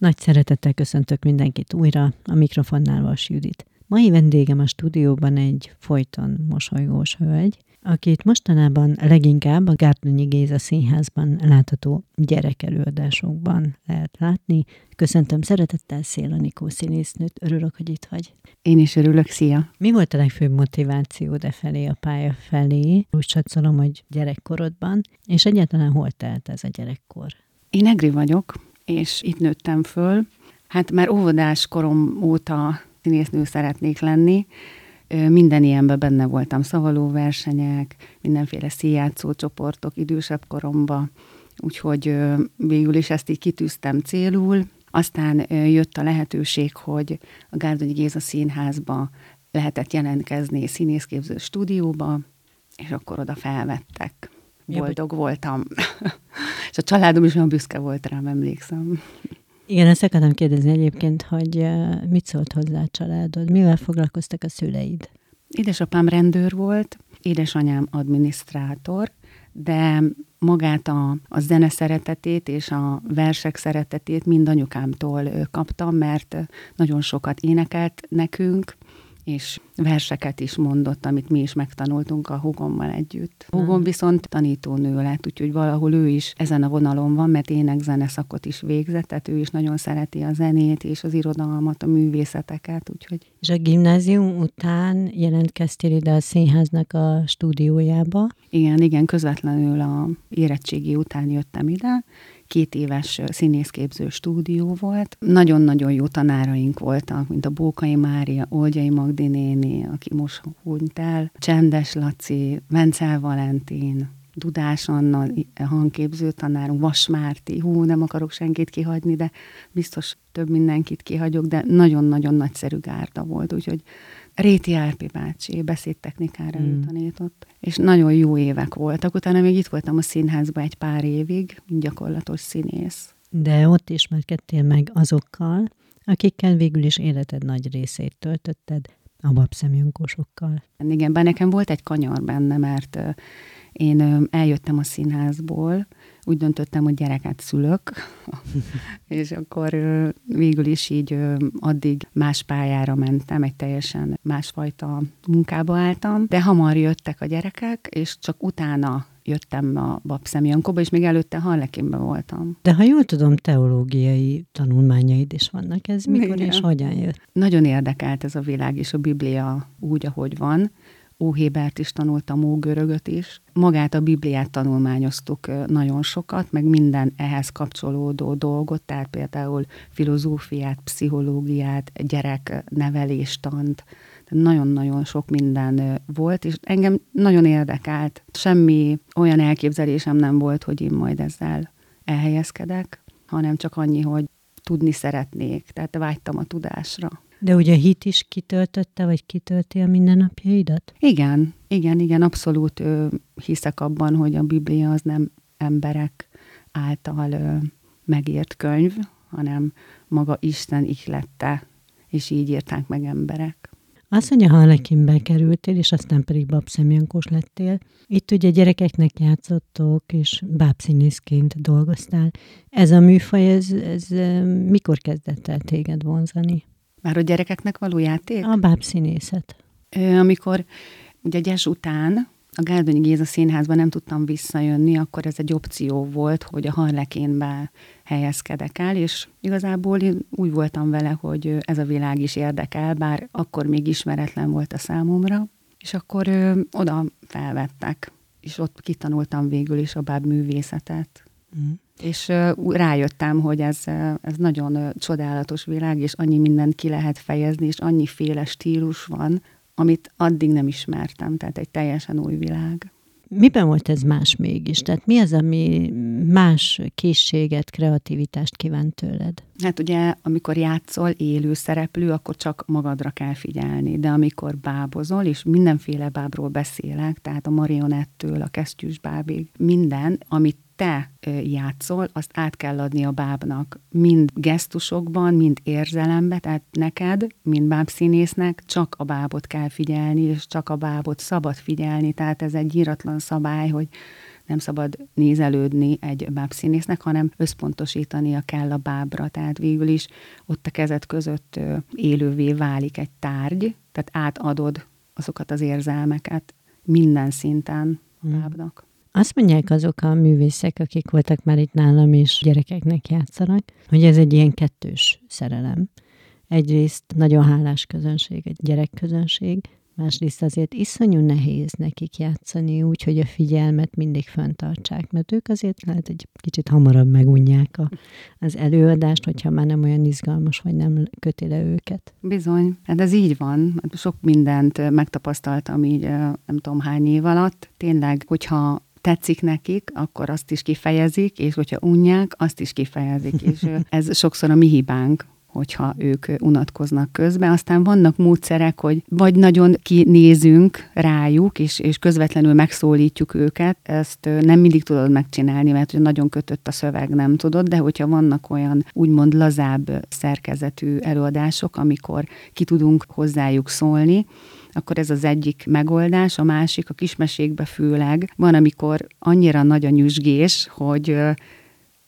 Nagy szeretettel köszöntök mindenkit újra, a mikrofonnál Vas Judit. Mai vendégem a stúdióban egy folyton mosolygós hölgy, akit mostanában leginkább a Gárdonyi Géza Színházban látható gyerekelőadásokban lehet látni. Köszöntöm szeretettel Széla Nikó színésznőt, örülök, hogy itt vagy. Én is örülök, szia! Mi volt a legfőbb motiváció de felé, a pálya felé? Úgy satszolom, hogy gyerekkorodban, és egyáltalán hol telt ez a gyerekkor? Én Egri vagyok, és itt nőttem föl. Hát már óvodás korom óta színésznő szeretnék lenni, minden ilyenben benne voltam, szavaló versenyek, mindenféle színjátszó csoportok idősebb koromba, úgyhogy végül is ezt így kitűztem célul. Aztán jött a lehetőség, hogy a Gárdonyi Géza színházba lehetett jelentkezni színészképző stúdióba, és akkor oda felvettek. Boldog voltam. és a családom is olyan büszke volt rám, emlékszem. Igen, ezt akartam kérdezni egyébként, hogy mit szólt hozzá a családod? Mivel foglalkoztak a szüleid? Édesapám rendőr volt, édesanyám adminisztrátor, de magát a, a zene szeretetét és a versek szeretetét mind anyukámtól kaptam, mert nagyon sokat énekelt nekünk, és verseket is mondott, amit mi is megtanultunk a hugommal együtt. Hugom viszont tanítónő lett, úgyhogy valahol ő is ezen a vonalon van, mert ének-zene szakot is végzett, tehát ő is nagyon szereti a zenét és az irodalmat, a művészeteket, úgyhogy... És a gimnázium után jelentkeztél ide a színháznak a stúdiójába? Igen, igen, közvetlenül a érettségi után jöttem ide, két éves színészképző stúdió volt. Nagyon-nagyon jó tanáraink voltak, mint a Bókai Mária, Olgyai Magdi néni, aki most hunyt el, Csendes Laci, Vencel Valentin, Dudás Anna, hangképző tanárunk, Vas Márti, hú, nem akarok senkit kihagyni, de biztos több mindenkit kihagyok, de nagyon-nagyon nagyszerű gárda volt, úgyhogy Réti Árpi bácsi beszédtechnikára mm. tanított, és nagyon jó évek voltak. Utána még itt voltam a színházban egy pár évig, gyakorlatos színész. De ott ismerkedtél meg azokkal, akikkel végül is életed nagy részét töltötted, a babszemjönkósokkal. Igen, bár nekem volt egy kanyar benne, mert én eljöttem a színházból, úgy döntöttem, hogy gyereket szülök, és akkor végül is így addig más pályára mentem, egy teljesen másfajta munkába álltam, de hamar jöttek a gyerekek, és csak utána jöttem a Babszem Jankóba, és még előtte Harlekinben voltam. De ha jól tudom, teológiai tanulmányaid is vannak. Ez mikor Igen. és hogyan jött? Nagyon érdekelt ez a világ és a Biblia úgy, ahogy van. Óhébert is tanultam, Ógörögöt is. Magát a Bibliát tanulmányoztuk nagyon sokat, meg minden ehhez kapcsolódó dolgot, tehát például filozófiát, pszichológiát, gyerekneveléstant, nagyon-nagyon sok minden volt, és engem nagyon érdekelt. Semmi olyan elképzelésem nem volt, hogy én majd ezzel elhelyezkedek, hanem csak annyi, hogy tudni szeretnék, tehát vágytam a tudásra. De ugye a hit is kitöltötte, vagy kitölti a mindennapjaidat? Igen, igen, igen, abszolút ö, hiszek abban, hogy a Biblia az nem emberek által ö, megírt könyv, hanem maga Isten ihlette, és így írták meg emberek. Azt mondja, Harlekinbe kerültél, és aztán pedig babszemjankos lettél. Itt ugye gyerekeknek játszottok, és bábszínészként dolgoztál. Ez a műfaj, ez, ez mikor kezdett el téged vonzani? Már a gyerekeknek való játék? A bábszínészet. Amikor ugye Gyes után a Gárdonyi Géza színházban nem tudtam visszajönni, akkor ez egy opció volt, hogy a Harlekénbe helyezkedek el, és igazából én úgy voltam vele, hogy ez a világ is érdekel, bár akkor még ismeretlen volt a számomra, és akkor ö, oda felvettek, és ott kitanultam végül is a báb művészetet. Mm. És rájöttem, hogy ez, ez nagyon csodálatos világ, és annyi mindent ki lehet fejezni, és annyiféle stílus van, amit addig nem ismertem, tehát egy teljesen új világ. Miben volt ez más mégis? Tehát mi az, ami más készséget, kreativitást kíván tőled? Hát ugye, amikor játszol élő szereplő, akkor csak magadra kell figyelni, de amikor bábozol, és mindenféle bábról beszélek, tehát a marionettől a kesztyűs bábig, minden, amit te játszol, azt át kell adni a bábnak. Mind gesztusokban, mind érzelemben, tehát neked, mind bábszínésznek csak a bábot kell figyelni, és csak a bábot szabad figyelni, tehát ez egy íratlan szabály, hogy nem szabad nézelődni egy bábszínésznek, hanem összpontosítania kell a bábra. Tehát végül is ott a kezet között élővé válik egy tárgy, tehát átadod azokat az érzelmeket minden szinten a hmm. bábnak. Azt mondják azok a művészek, akik voltak már itt nálam, és gyerekeknek játszanak, hogy ez egy ilyen kettős szerelem. Egyrészt nagyon hálás közönség, egy gyerekközönség, másrészt azért iszonyú nehéz nekik játszani úgy, hogy a figyelmet mindig föntartsák, mert ők azért lehet egy kicsit hamarabb megunják a, az előadást, hogyha már nem olyan izgalmas, vagy nem köti le őket. Bizony, hát ez így van. Sok mindent megtapasztaltam így nem tudom hány év alatt. Tényleg, hogyha tetszik nekik, akkor azt is kifejezik, és hogyha unják, azt is kifejezik. És ez sokszor a mi hibánk, hogyha ők unatkoznak közben. Aztán vannak módszerek, hogy vagy nagyon kinézünk rájuk, és, és közvetlenül megszólítjuk őket. Ezt nem mindig tudod megcsinálni, mert nagyon kötött a szöveg, nem tudod, de hogyha vannak olyan úgymond lazább szerkezetű előadások, amikor ki tudunk hozzájuk szólni, akkor ez az egyik megoldás, a másik a kismesékbe főleg. Van, amikor annyira nagy a nyüzsgés, hogy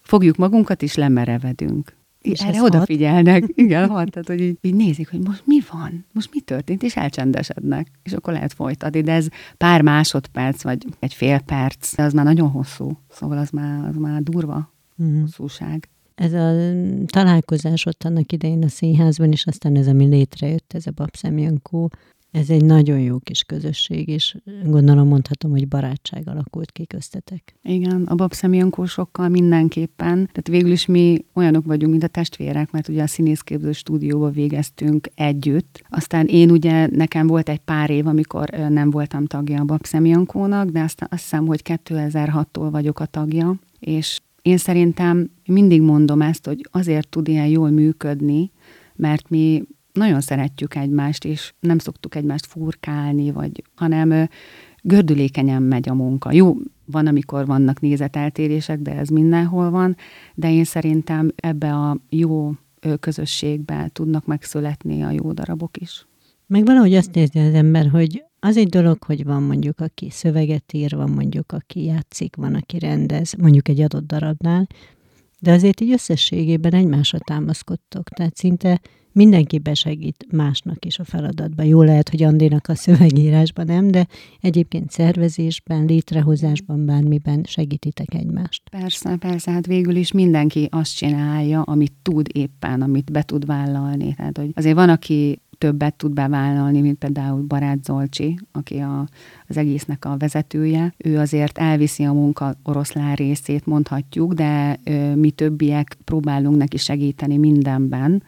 fogjuk magunkat és lemerevedünk. És erre odafigyelnek. Hat. Igen, hat, tehát hogy így, így nézik, hogy most mi van, most mi történt, és elcsendesednek. És akkor lehet folytatni, de ez pár másodperc, vagy egy fél perc, az már nagyon hosszú. Szóval az már, az már durva mm. hosszúság. Ez a találkozás ott annak idején a színházban, és aztán ez, ami létrejött, ez a Babszem Jankó, ez egy nagyon jó kis közösség, és gondolom mondhatom, hogy barátság alakult ki köztetek. Igen, a babszemjankósokkal mindenképpen. Tehát végül is mi olyanok vagyunk, mint a testvérek, mert ugye a színészképző stúdióba végeztünk együtt. Aztán én ugye, nekem volt egy pár év, amikor nem voltam tagja a babszemjankónak, de aztán azt hiszem, hogy 2006-tól vagyok a tagja, és én szerintem mindig mondom ezt, hogy azért tud ilyen jól működni, mert mi nagyon szeretjük egymást, és nem szoktuk egymást furkálni, vagy, hanem gördülékenyen megy a munka. Jó, van, amikor vannak nézeteltérések, de ez mindenhol van, de én szerintem ebbe a jó közösségbe tudnak megszületni a jó darabok is. Meg valahogy azt érzi az ember, hogy az egy dolog, hogy van mondjuk, aki szöveget ír, van mondjuk, aki játszik, van, aki rendez, mondjuk egy adott darabnál, de azért így összességében egymásra támaszkodtok, tehát szinte mindenki besegít másnak is a feladatban. Jó lehet, hogy Andénak a szövegírásban nem, de egyébként szervezésben, létrehozásban, bármiben segítitek egymást. Persze, persze, hát végül is mindenki azt csinálja, amit tud éppen, amit be tud vállalni. Tehát, hogy azért van, aki többet tud bevállalni, mint például Barát Zolcsi, aki a, az egésznek a vezetője. Ő azért elviszi a munka oroszlán részét, mondhatjuk, de ö, mi többiek próbálunk neki segíteni mindenben,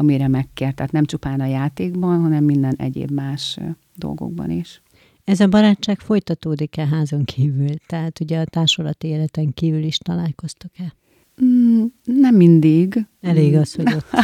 amire megkér. Tehát nem csupán a játékban, hanem minden egyéb más dolgokban is. Ez a barátság folytatódik-e házon kívül? Tehát ugye a társulati életen kívül is találkoztok-e? Mm, nem mindig. Elég az, hogy ott.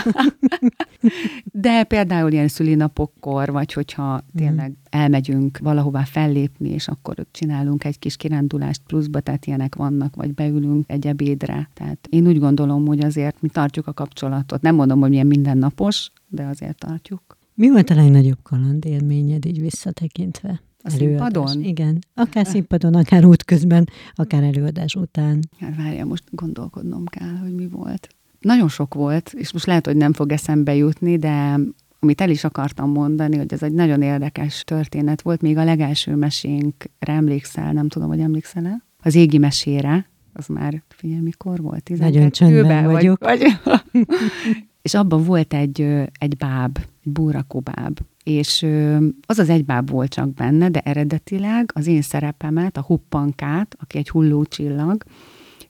De például ilyen szülinapokkor, vagy hogyha tényleg mm. elmegyünk valahová fellépni, és akkor csinálunk egy kis kirándulást pluszba, tehát ilyenek vannak, vagy beülünk egy ebédre. Tehát én úgy gondolom, hogy azért mi tartjuk a kapcsolatot. Nem mondom, hogy milyen mindennapos, de azért tartjuk. Mi volt a legnagyobb kaland élményed így visszatekintve? A színpadon? Igen. Akár színpadon, akár útközben, akár előadás után. Hát várja, most gondolkodnom kell, hogy mi volt. Nagyon sok volt, és most lehet, hogy nem fog eszembe jutni, de amit el is akartam mondani, hogy ez egy nagyon érdekes történet volt, még a legelső mesénkre emlékszel, nem tudom, hogy emlékszel-e? Az égi mesére, az már, figyelj, mikor volt? Nagyon csöndben vagyok. Vagy, vagy. és abban volt egy, egy báb, egy búrakóbáb, és az az egy báb volt csak benne, de eredetileg az én szerepemet, a huppankát, aki egy hullócsillag,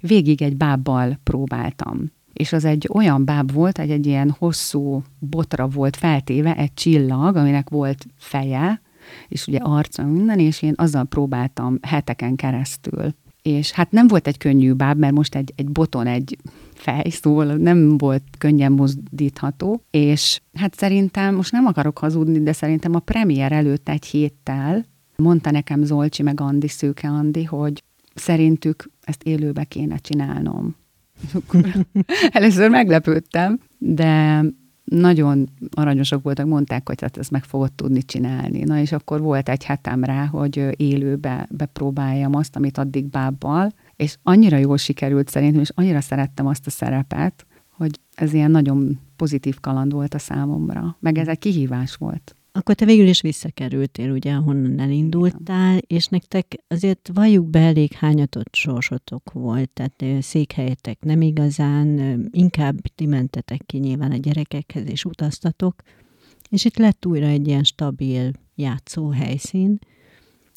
végig egy bábbal próbáltam. És az egy olyan báb volt, egy, egy ilyen hosszú botra volt feltéve, egy csillag, aminek volt feje, és ugye arca minden, és én azzal próbáltam heteken keresztül. És hát nem volt egy könnyű báb, mert most egy, egy boton, egy fej, szóval nem volt könnyen mozdítható, és hát szerintem, most nem akarok hazudni, de szerintem a premier előtt egy héttel mondta nekem Zolcsi meg Andi, Szőke Andi, hogy szerintük ezt élőbe kéne csinálnom. először meglepődtem, de nagyon aranyosak voltak, mondták, hogy hát ezt meg fogod tudni csinálni. Na és akkor volt egy hetem rá, hogy élőbe bepróbáljam azt, amit addig bábbal, és annyira jól sikerült szerintem, és annyira szerettem azt a szerepet, hogy ez ilyen nagyon pozitív kaland volt a számomra, meg ez egy kihívás volt. Akkor te végül is visszakerültél, ugye, ahonnan elindultál, és nektek azért valljuk be elég hányatott sorsotok volt, tehát székhelyetek nem igazán, inkább ti mentetek ki nyilván a gyerekekhez, és utaztatok, és itt lett újra egy ilyen stabil játszó helyszín,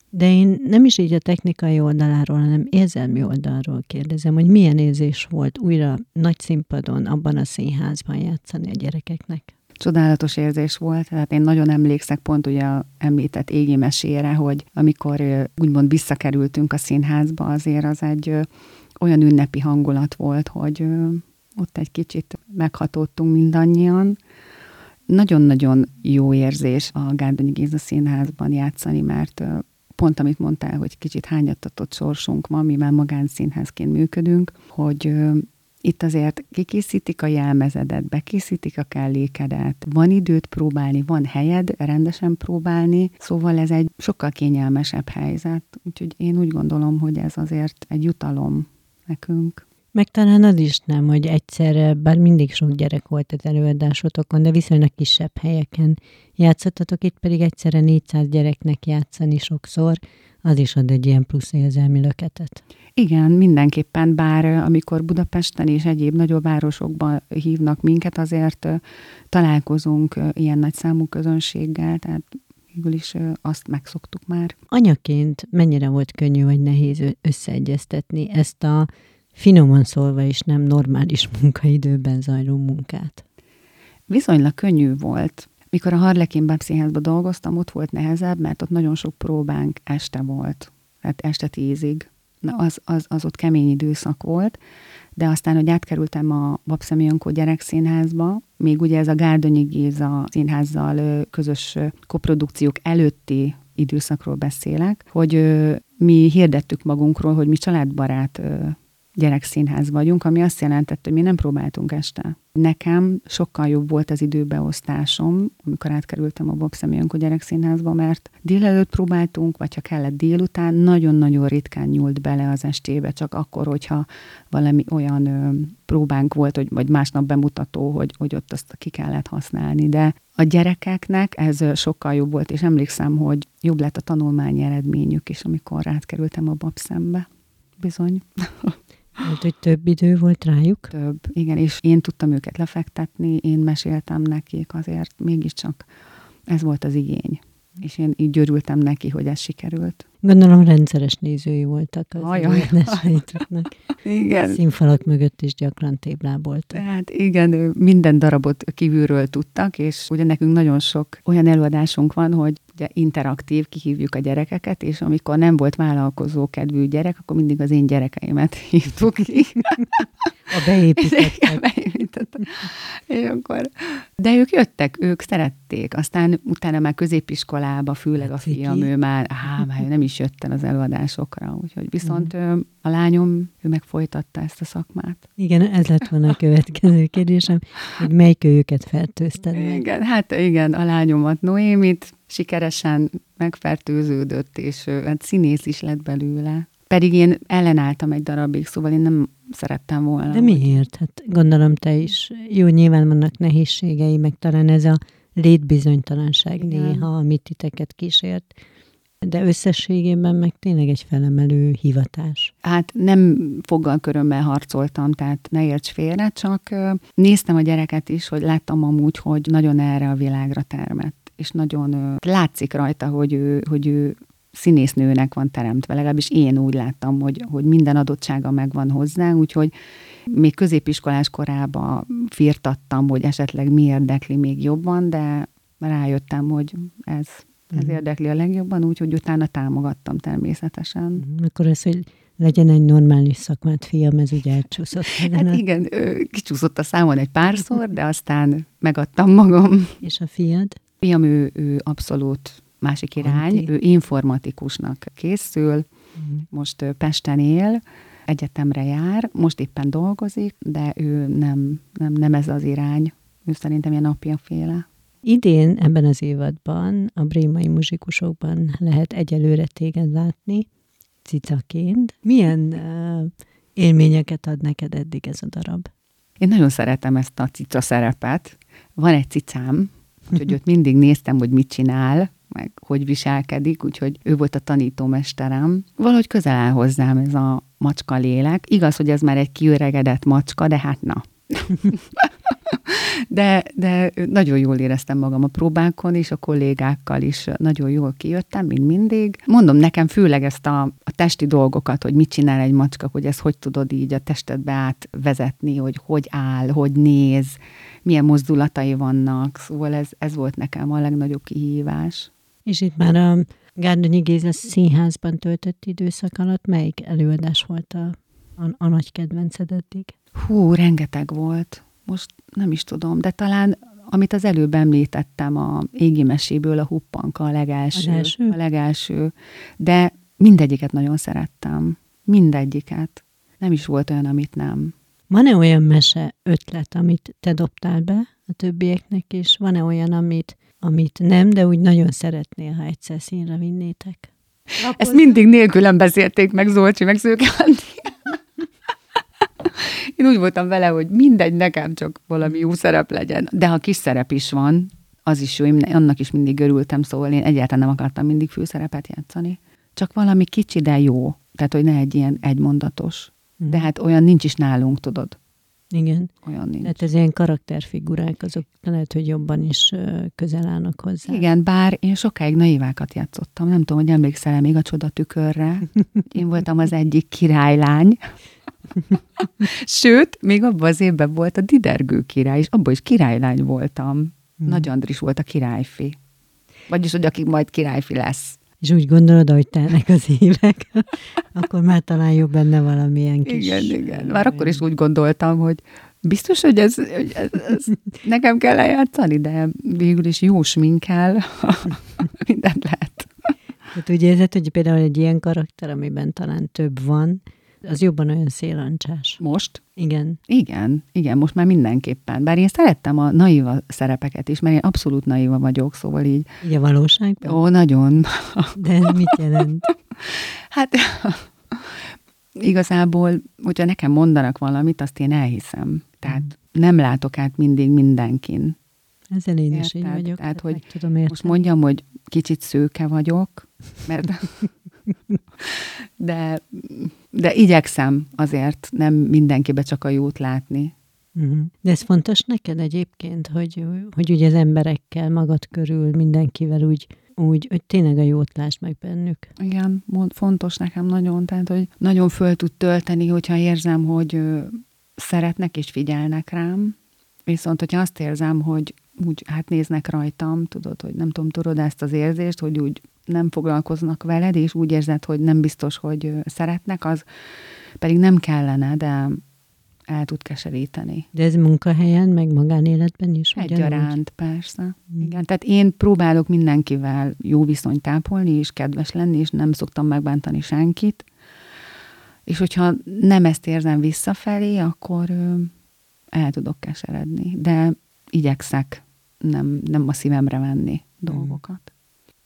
de én nem is így a technikai oldaláról, hanem érzelmi oldalról kérdezem, hogy milyen érzés volt újra nagy színpadon, abban a színházban játszani a gyerekeknek? Csodálatos érzés volt, tehát én nagyon emlékszek pont ugye a említett égi mesére, hogy amikor úgymond visszakerültünk a színházba, azért az egy olyan ünnepi hangulat volt, hogy ott egy kicsit meghatódtunk mindannyian. Nagyon-nagyon jó érzés a Gárdonyi Géza színházban játszani, mert pont amit mondtál, hogy kicsit hányattatott sorsunk van, mi már magánszínházként működünk, hogy itt azért kikészítik a jelmezedet, bekészítik a kellékedet, van időt próbálni, van helyed rendesen próbálni, szóval ez egy sokkal kényelmesebb helyzet. Úgyhogy én úgy gondolom, hogy ez azért egy jutalom nekünk. Meg talán az is nem, hogy egyszerre, bár mindig sok gyerek volt az előadásotokon, de viszonylag kisebb helyeken játszottatok, itt pedig egyszerre 400 gyereknek játszani sokszor, az is ad egy ilyen plusz érzelmi löketet. Igen, mindenképpen, bár amikor Budapesten és egyéb nagyobb városokban hívnak minket, azért találkozunk ilyen nagy számú közönséggel, tehát végül is azt megszoktuk már. Anyaként mennyire volt könnyű vagy nehéz összeegyeztetni ezt a finoman szólva is nem normális munkaidőben zajló munkát? Viszonylag könnyű volt. Mikor a Harlekin Babszínházban dolgoztam, ott volt nehezebb, mert ott nagyon sok próbánk este volt. Tehát este tízig. Na, az, az, az ott kemény időszak volt, de aztán, hogy átkerültem a Babszemi Jankó gyerekszínházba, még ugye ez a Gárdonyi Géza színházzal közös koprodukciók előtti időszakról beszélek, hogy mi hirdettük magunkról, hogy mi családbarát gyerekszínház vagyunk, ami azt jelentette, hogy mi nem próbáltunk este. Nekem sokkal jobb volt az időbeosztásom, amikor átkerültem a Bob Személyenko gyerekszínházba, mert délelőtt próbáltunk, vagy ha kellett délután, nagyon-nagyon ritkán nyúlt bele az estébe, csak akkor, hogyha valami olyan ö, próbánk volt, hogy, vagy másnap bemutató, hogy, hogy ott azt ki kellett használni. De a gyerekeknek ez sokkal jobb volt, és emlékszem, hogy jobb lett a tanulmányi eredményük is, amikor átkerültem a Babszembe. Bizony. Mert hogy több idő volt rájuk? Több, igen, és én tudtam őket lefektetni, én meséltem nekik, azért mégiscsak ez volt az igény. És én így györültem neki, hogy ez sikerült. Gondolom rendszeres nézői voltak az Ajaj, Igen. Színfalak mögött is gyakran téblábolt. Hát igen, minden darabot kívülről tudtak, és ugye nekünk nagyon sok olyan előadásunk van, hogy ugye interaktív, kihívjuk a gyerekeket, és amikor nem volt vállalkozó kedvű gyerek, akkor mindig az én gyerekeimet hívtuk ki. A beépítettek. És akkor, de ők jöttek, ők szerették. Aztán utána már középiskolába, főleg a fiam, ő már, á, már nem is jött el az előadásokra. Úgyhogy viszont mm. a lányom, ő meg folytatta ezt a szakmát. Igen, ez lett volna a következő kérdésem, hogy melyik őket fertőzted Igen, hát igen, a lányomat, Noémit, sikeresen megfertőződött, és hát színész is lett belőle. Pedig én ellenálltam egy darabig, szóval én nem szerettem volna. De miért? Hát gondolom te is. Jó, nyilván vannak nehézségei, meg talán ez a létbizonytalanság Igen. néha, amit titeket kísért. De összességében meg tényleg egy felemelő hivatás. Hát nem foggal körömmel harcoltam, tehát ne érts félre, csak néztem a gyereket is, hogy láttam amúgy, hogy nagyon erre a világra termett, és nagyon látszik rajta, hogy ő, hogy ő színésznőnek van teremtve, legalábbis én úgy láttam, hogy, hogy minden adottsága megvan hozzá, úgyhogy még középiskolás korában firtattam, hogy esetleg mi érdekli még jobban, de rájöttem, hogy ez, ez mm. érdekli a legjobban, úgyhogy utána támogattam természetesen. Mm, akkor ez, hogy legyen egy normális szakmát, fiam, ez ugye elcsúszott. Hát igen, kicsúszott a számon egy párszor, de aztán megadtam magam. És a fiad? Fiam, ő, ő abszolút másik irány, Anti. ő informatikusnak készül, uh-huh. most Pesten él, egyetemre jár, most éppen dolgozik, de ő nem, nem, nem ez az irány. ő szerintem ilyen apjaféle. Idén ebben az évadban a brémai muzsikusokban lehet egyelőre téged látni, cicaként. Milyen uh, élményeket ad neked eddig ez a darab? Én nagyon szeretem ezt a cica szerepet. Van egy cicám, úgyhogy ott mindig néztem, hogy mit csinál, meg hogy viselkedik, úgyhogy ő volt a tanítómesterem. Valahogy közel áll hozzám ez a macska lélek. Igaz, hogy ez már egy kiöregedett macska, de hát na. de, de nagyon jól éreztem magam a próbákon, és a kollégákkal is nagyon jól kijöttem, mint mindig. Mondom nekem főleg ezt a, a testi dolgokat, hogy mit csinál egy macska, hogy ezt hogy tudod így a testedbe átvezetni, hogy hogy áll, hogy néz, milyen mozdulatai vannak. Szóval ez, ez volt nekem a legnagyobb kihívás. És itt már a Gárdonyi Géza színházban töltött időszak alatt melyik előadás volt a, a, a nagy kedvenced eddig? Hú, rengeteg volt. Most nem is tudom, de talán amit az előbb említettem, a égi meséből a huppanka a legelső, a legelső. a legelső. De mindegyiket nagyon szerettem. Mindegyiket. Nem is volt olyan, amit nem. Van-e olyan mese ötlet, amit te dobtál be a többieknek, és van-e olyan, amit, amit nem, de úgy nagyon szeretnél, ha egyszer színre vinnétek? Akkor... Ezt mindig nélkülem beszélték meg Zolcsi, meg Szőke Én úgy voltam vele, hogy mindegy, nekem csak valami jó szerep legyen. De ha kis szerep is van, az is jó, én annak is mindig örültem, szóval én egyáltalán nem akartam mindig főszerepet játszani. Csak valami kicsi, de jó. Tehát, hogy ne egy ilyen egymondatos. De mhm. hát olyan nincs is nálunk, tudod. Igen. Olyan nincs. Tehát ez ilyen karakterfigurák, azok lehet, hogy jobban is közel állnak hozzá. Igen, bár én sokáig naivákat játszottam. Nem tudom, hogy emlékszel még a csodatükörre. Én voltam az egyik királylány. Sőt, még abban az évben volt a Didergő király, és abban is királylány voltam. Hmm. Nagy Andris volt a királyfi. Vagyis, hogy aki majd királyfi lesz. És úgy gondolod, hogy telnek az évek, akkor már talán jobb benne valamilyen kis... Igen, igen. Már akkor is úgy gondoltam, hogy biztos, hogy ez, hogy ez, ez nekem kell lejátszani, de végül is jó sminkel, mindent lehet. Hát úgy érzed, hogy például egy ilyen karakter, amiben talán több van, az jobban olyan szélancsás. Most? Igen. Igen, igen, most már mindenképpen. Bár én szerettem a naiva szerepeket is, mert én abszolút naiva vagyok, szóval így. Így a valóságban? Ó, nagyon. De ez mit jelent? hát igazából, hogyha nekem mondanak valamit, azt én elhiszem. Tehát mm. nem látok át mindig mindenkin. Ezzel én is így vagyok. Tehát, hogy tudom most mondjam, hogy kicsit szőke vagyok, mert de, de igyekszem azért nem mindenkibe csak a jót látni. Uh-huh. De ez fontos neked egyébként, hogy, hogy ugye az emberekkel magad körül mindenkivel úgy, úgy, hogy tényleg a jót láss meg bennük. Igen, fontos nekem nagyon, tehát hogy nagyon föl tud tölteni, hogyha érzem, hogy szeretnek és figyelnek rám, viszont hogyha azt érzem, hogy úgy hát néznek rajtam, tudod, hogy nem tudom, tudod ezt az érzést, hogy úgy nem foglalkoznak veled, és úgy érzed, hogy nem biztos, hogy szeretnek, az pedig nem kellene, de el tud keseríteni. De ez munkahelyen, meg magánéletben is? Egyaránt, persze. Mm. Igen, tehát én próbálok mindenkivel jó viszonyt tápolni, és kedves lenni, és nem szoktam megbántani senkit. És hogyha nem ezt érzem visszafelé, akkor el tudok keseredni. De igyekszek nem, nem a szívemre venni dolgokat.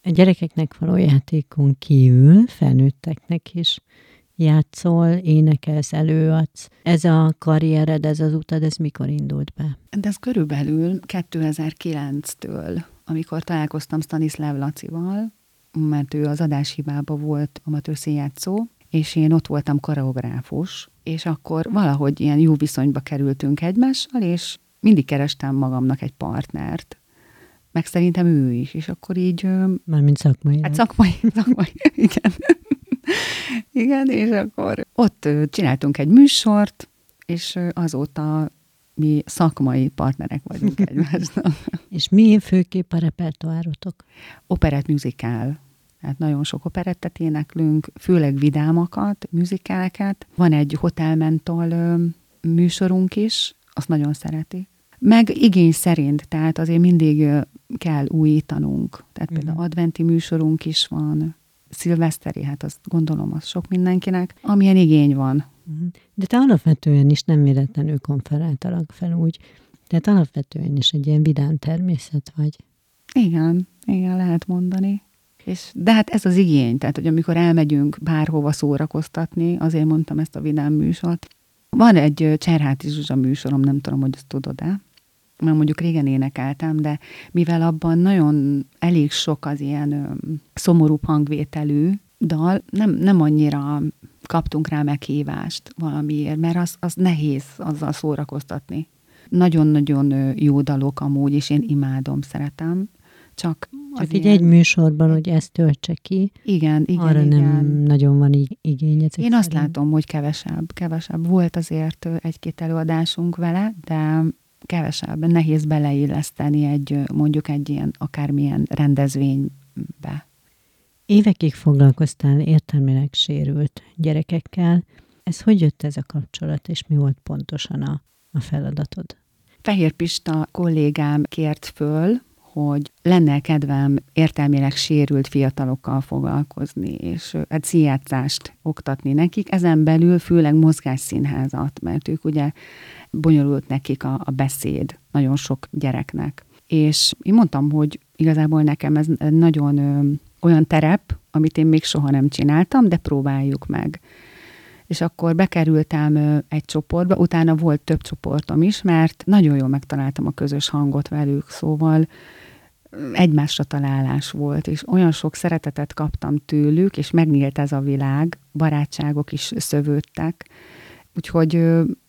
A gyerekeknek való játékon kívül felnőtteknek is játszol, énekelsz, előadsz. Ez a karriered, ez az utad, ez mikor indult be? De ez körülbelül 2009-től, amikor találkoztam Stanislav Lacival, mert ő az adáshibába volt amatőr színjátszó, és én ott voltam koreográfus, és akkor valahogy ilyen jó viszonyba kerültünk egymással, és mindig kerestem magamnak egy partnert, meg szerintem ő is, és akkor így... Mármint szakmai. Hát szakmai, szakmai, igen. igen, és akkor ott csináltunk egy műsort, és azóta mi szakmai partnerek vagyunk egymásnak. és mi főképp a repertoárotok? Operett muzikál. Hát nagyon sok operettet éneklünk, főleg vidámakat, műzikáleket. Van egy Hotel Mentol műsorunk is, azt nagyon szereti. Meg igény szerint, tehát azért mindig kell újítanunk. Tehát uh-huh. például adventi műsorunk is van, szilveszteri, hát azt gondolom, az sok mindenkinek, amilyen igény van. Uh-huh. De te alapvetően is nem véletlenül konferáltalak fel úgy, Tehát alapvetően is egy ilyen vidám természet vagy. Igen, igen, lehet mondani. És, de hát ez az igény, tehát hogy amikor elmegyünk bárhova szórakoztatni, azért mondtam ezt a vidám műsort. Van egy Cserháti Zsuzsa műsorom, nem tudom, hogy ezt tudod-e, mert mondjuk régen énekeltem, de mivel abban nagyon elég sok az ilyen ö, szomorú hangvételű dal, nem, nem annyira kaptunk rá meghívást valamiért, mert az, az nehéz azzal szórakoztatni. Nagyon-nagyon jó dalok amúgy, és én imádom, szeretem. Csak, Csak így ilyen... egy műsorban, hogy ezt töltse ki. Igen, igen, Arra igen. nem nagyon van így igény. Ezek Én azt szerint. látom, hogy kevesebb, kevesebb. Volt azért egy-két előadásunk vele, de kevesebb. Nehéz beleilleszteni egy, mondjuk egy ilyen akármilyen rendezvénybe. Évekig foglalkoztál értelmileg sérült gyerekekkel. Ez hogy jött ez a kapcsolat, és mi volt pontosan a, a feladatod? Fehér Pista kollégám kért föl, hogy lenne kedvem értelmileg sérült fiatalokkal foglalkozni, és egy szijátszást oktatni nekik, ezen belül főleg mozgásszínházat, mert ők ugye bonyolult nekik a, a beszéd nagyon sok gyereknek. És én mondtam, hogy igazából nekem ez nagyon ö, olyan terep, amit én még soha nem csináltam, de próbáljuk meg. És akkor bekerültem egy csoportba, utána volt több csoportom is, mert nagyon jól megtaláltam a közös hangot velük, szóval egymásra találás volt, és olyan sok szeretetet kaptam tőlük, és megnyílt ez a világ, barátságok is szövődtek, úgyhogy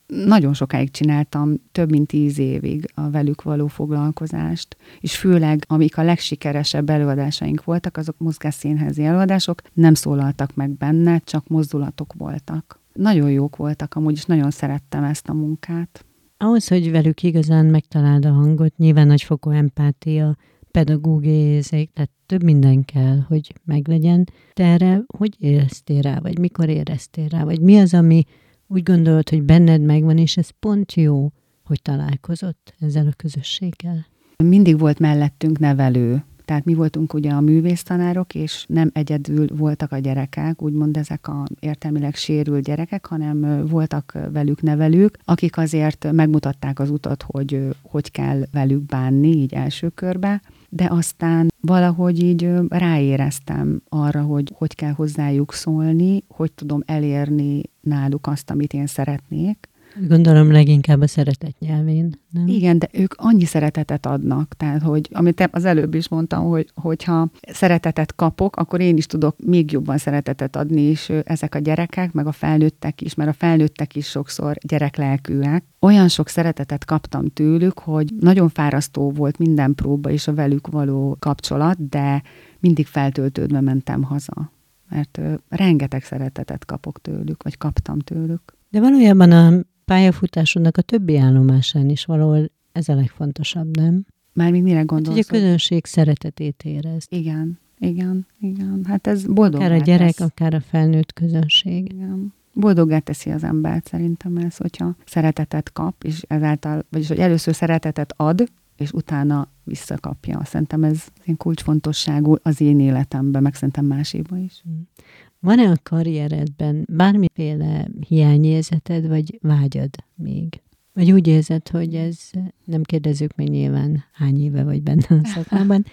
nagyon sokáig csináltam, több mint tíz évig a velük való foglalkozást, és főleg, amik a legsikeresebb előadásaink voltak, azok mozgásszínházi előadások, nem szólaltak meg benne, csak mozdulatok voltak. Nagyon jók voltak, amúgy is nagyon szerettem ezt a munkát. Ahhoz, hogy velük igazán megtaláld a hangot, nyilván nagyfokú empátia, pedagógiai érzék, tehát több minden kell, hogy meglegyen. Te erre hogy éreztél rá, vagy mikor éreztél rá, vagy mi az, ami úgy gondolod, hogy benned megvan, és ez pont jó, hogy találkozott ezzel a közösséggel? Mindig volt mellettünk nevelő, tehát mi voltunk ugye a művésztanárok, és nem egyedül voltak a gyerekek, úgymond ezek a értelmileg sérült gyerekek, hanem voltak velük nevelők, akik azért megmutatták az utat, hogy hogy kell velük bánni, így első körbe, de aztán valahogy így ráéreztem arra, hogy hogy kell hozzájuk szólni, hogy tudom elérni náluk azt, amit én szeretnék, Gondolom leginkább a szeretet nyelvén, nem? Igen, de ők annyi szeretetet adnak, tehát, hogy amit az előbb is mondtam, hogy hogyha szeretetet kapok, akkor én is tudok még jobban szeretetet adni, és ezek a gyerekek, meg a felnőttek is, mert a felnőttek is sokszor gyereklelkűek. Olyan sok szeretetet kaptam tőlük, hogy nagyon fárasztó volt minden próba és a velük való kapcsolat, de mindig feltöltődve mentem haza mert rengeteg szeretetet kapok tőlük, vagy kaptam tőlük. De valójában a pályafutásodnak a többi állomásán is valahol ez a legfontosabb, nem? Már még mire gondolsz? Hát, hogy a közönség szeretetét érez. Igen, igen, igen. Hát ez boldog. Akár a gyerek, tesz. akár a felnőtt közönség. Igen. Boldoggá teszi az embert szerintem ez, hogyha szeretetet kap, és ezáltal, vagyis hogy először szeretetet ad, és utána visszakapja. Szerintem ez én kulcsfontosságú az én életemben, meg szerintem máséban is. Van-e a karrieredben bármiféle hiányérzeted, vagy vágyad még? Vagy úgy érzed, hogy ez, nem kérdezzük meg nyilván hány éve vagy benne a szakmában,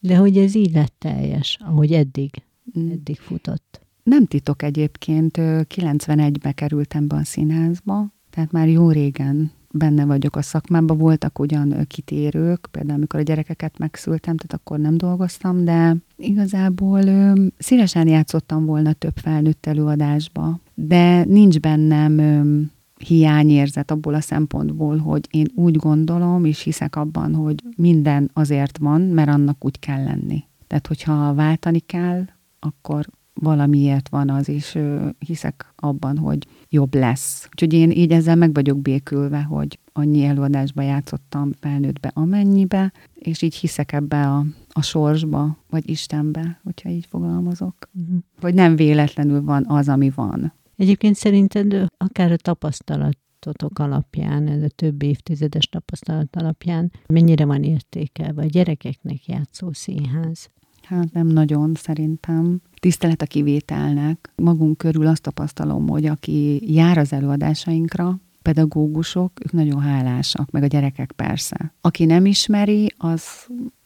de hogy ez így lett teljes, ahogy eddig, mm. eddig futott. Nem titok egyébként, 91-be kerültem be a színházba, tehát már jó régen benne vagyok a szakmában, voltak ugyan kitérők, például amikor a gyerekeket megszültem, tehát akkor nem dolgoztam, de igazából ö, szívesen játszottam volna több felnőtt előadásba, de nincs bennem ö, hiányérzet abból a szempontból, hogy én úgy gondolom, és hiszek abban, hogy minden azért van, mert annak úgy kell lenni. Tehát, hogyha váltani kell, akkor valamiért van az, és hiszek abban, hogy jobb lesz. Úgyhogy én így ezzel meg vagyok békülve, hogy annyi előadásba játszottam felnőttbe amennyibe, és így hiszek ebbe a, a sorsba, vagy Istenbe, hogyha így fogalmazok. Uh-huh. Hogy nem véletlenül van az, ami van. Egyébként szerinted akár a tapasztalatotok alapján, ez a több évtizedes tapasztalat alapján, mennyire van értéke, vagy gyerekeknek játszó színház? Hát nem nagyon szerintem. Tisztelet a kivételnek. Magunk körül azt tapasztalom, hogy aki jár az előadásainkra, pedagógusok, ők nagyon hálásak, meg a gyerekek persze. Aki nem ismeri, az,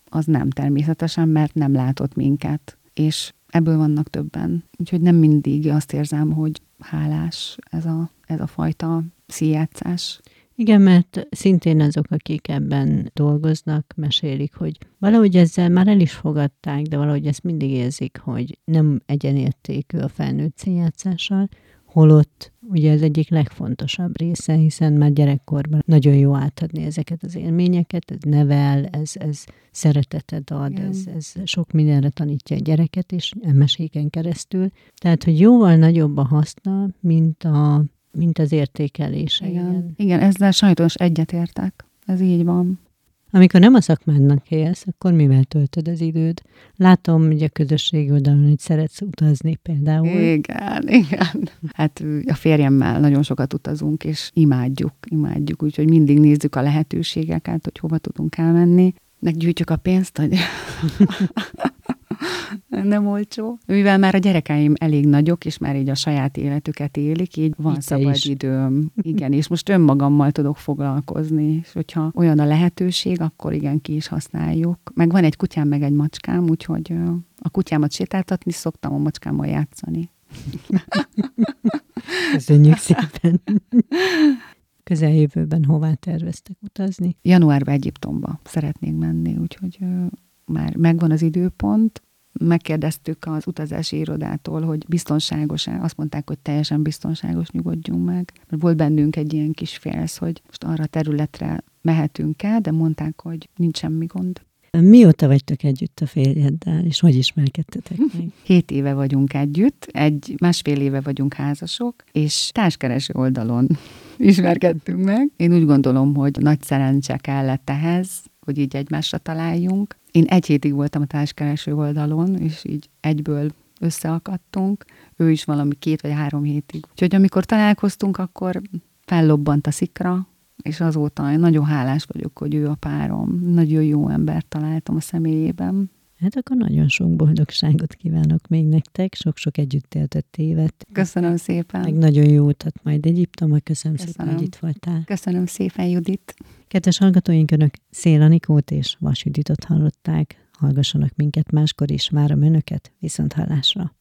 az nem természetesen, mert nem látott minket. És ebből vannak többen. Úgyhogy nem mindig azt érzem, hogy hálás ez a, ez a fajta szíjátszás. Igen, mert szintén azok, akik ebben dolgoznak, mesélik, hogy valahogy ezzel már el is fogadták, de valahogy ezt mindig érzik, hogy nem egyenértékű a felnőtt színjátszással, holott ugye ez egyik legfontosabb része, hiszen már gyerekkorban nagyon jó átadni ezeket az élményeket, ez nevel, ez, ez szeretetet ad, ez, ez sok mindenre tanítja a gyereket, és meséken keresztül. Tehát, hogy jóval nagyobb a haszna, mint a mint az értékelése. Igen, igen. igen ezzel sajnos egyetértek. Ez így van. Amikor nem a szakmádnak élsz, akkor mivel töltöd az időd? Látom, hogy a közösségi oldalon, hogy szeretsz utazni például. Igen, igen. Hát a férjemmel nagyon sokat utazunk, és imádjuk, imádjuk, úgyhogy mindig nézzük a lehetőségeket, hogy hova tudunk elmenni. Meggyűjtjük a pénzt, hogy nem olcsó. Mivel már a gyerekeim elég nagyok, és már így a saját életüket élik, így van Itt szabad is. időm. Igen, és most önmagammal tudok foglalkozni, és hogyha olyan a lehetőség, akkor igen, ki is használjuk. Meg van egy kutyám, meg egy macskám, úgyhogy a kutyámat sétáltatni szoktam, a macskámmal játszani. Köszönjük szépen! Közeljövőben hová terveztek utazni? Januárban Egyiptomba szeretnénk menni, úgyhogy már megvan az időpont, megkérdeztük az utazási irodától, hogy biztonságos-e. Azt mondták, hogy teljesen biztonságos, nyugodjunk meg. Mert volt bennünk egy ilyen kis félsz, hogy most arra a területre mehetünk el, de mondták, hogy nincs semmi gond. Mióta vagytok együtt a férjeddel, és hogy ismerkedtetek meg? Hét éve vagyunk együtt, egy másfél éve vagyunk házasok, és társkereső oldalon ismerkedtünk meg. Én úgy gondolom, hogy nagy szerencse kellett ehhez, hogy így egymásra találjunk. Én egy hétig voltam a társkereső oldalon, és így egyből összeakadtunk. Ő is valami két vagy három hétig. Úgyhogy amikor találkoztunk, akkor fellobbant a szikra, és azóta nagyon hálás vagyok, hogy ő a párom. Nagyon jó embert találtam a személyében. Hát akkor nagyon sok boldogságot kívánok még nektek, sok-sok együtt éltett évet. Köszönöm szépen. Meg nagyon jó utat majd Egyiptomba. Köszönöm, Köszönöm szépen, hogy itt voltál. Köszönöm szépen, Judit. Kedves hallgatóink, Önök Szél Anikót és Vas Juditot hallották. Hallgassanak minket máskor is, várom Önöket, viszont hallásra.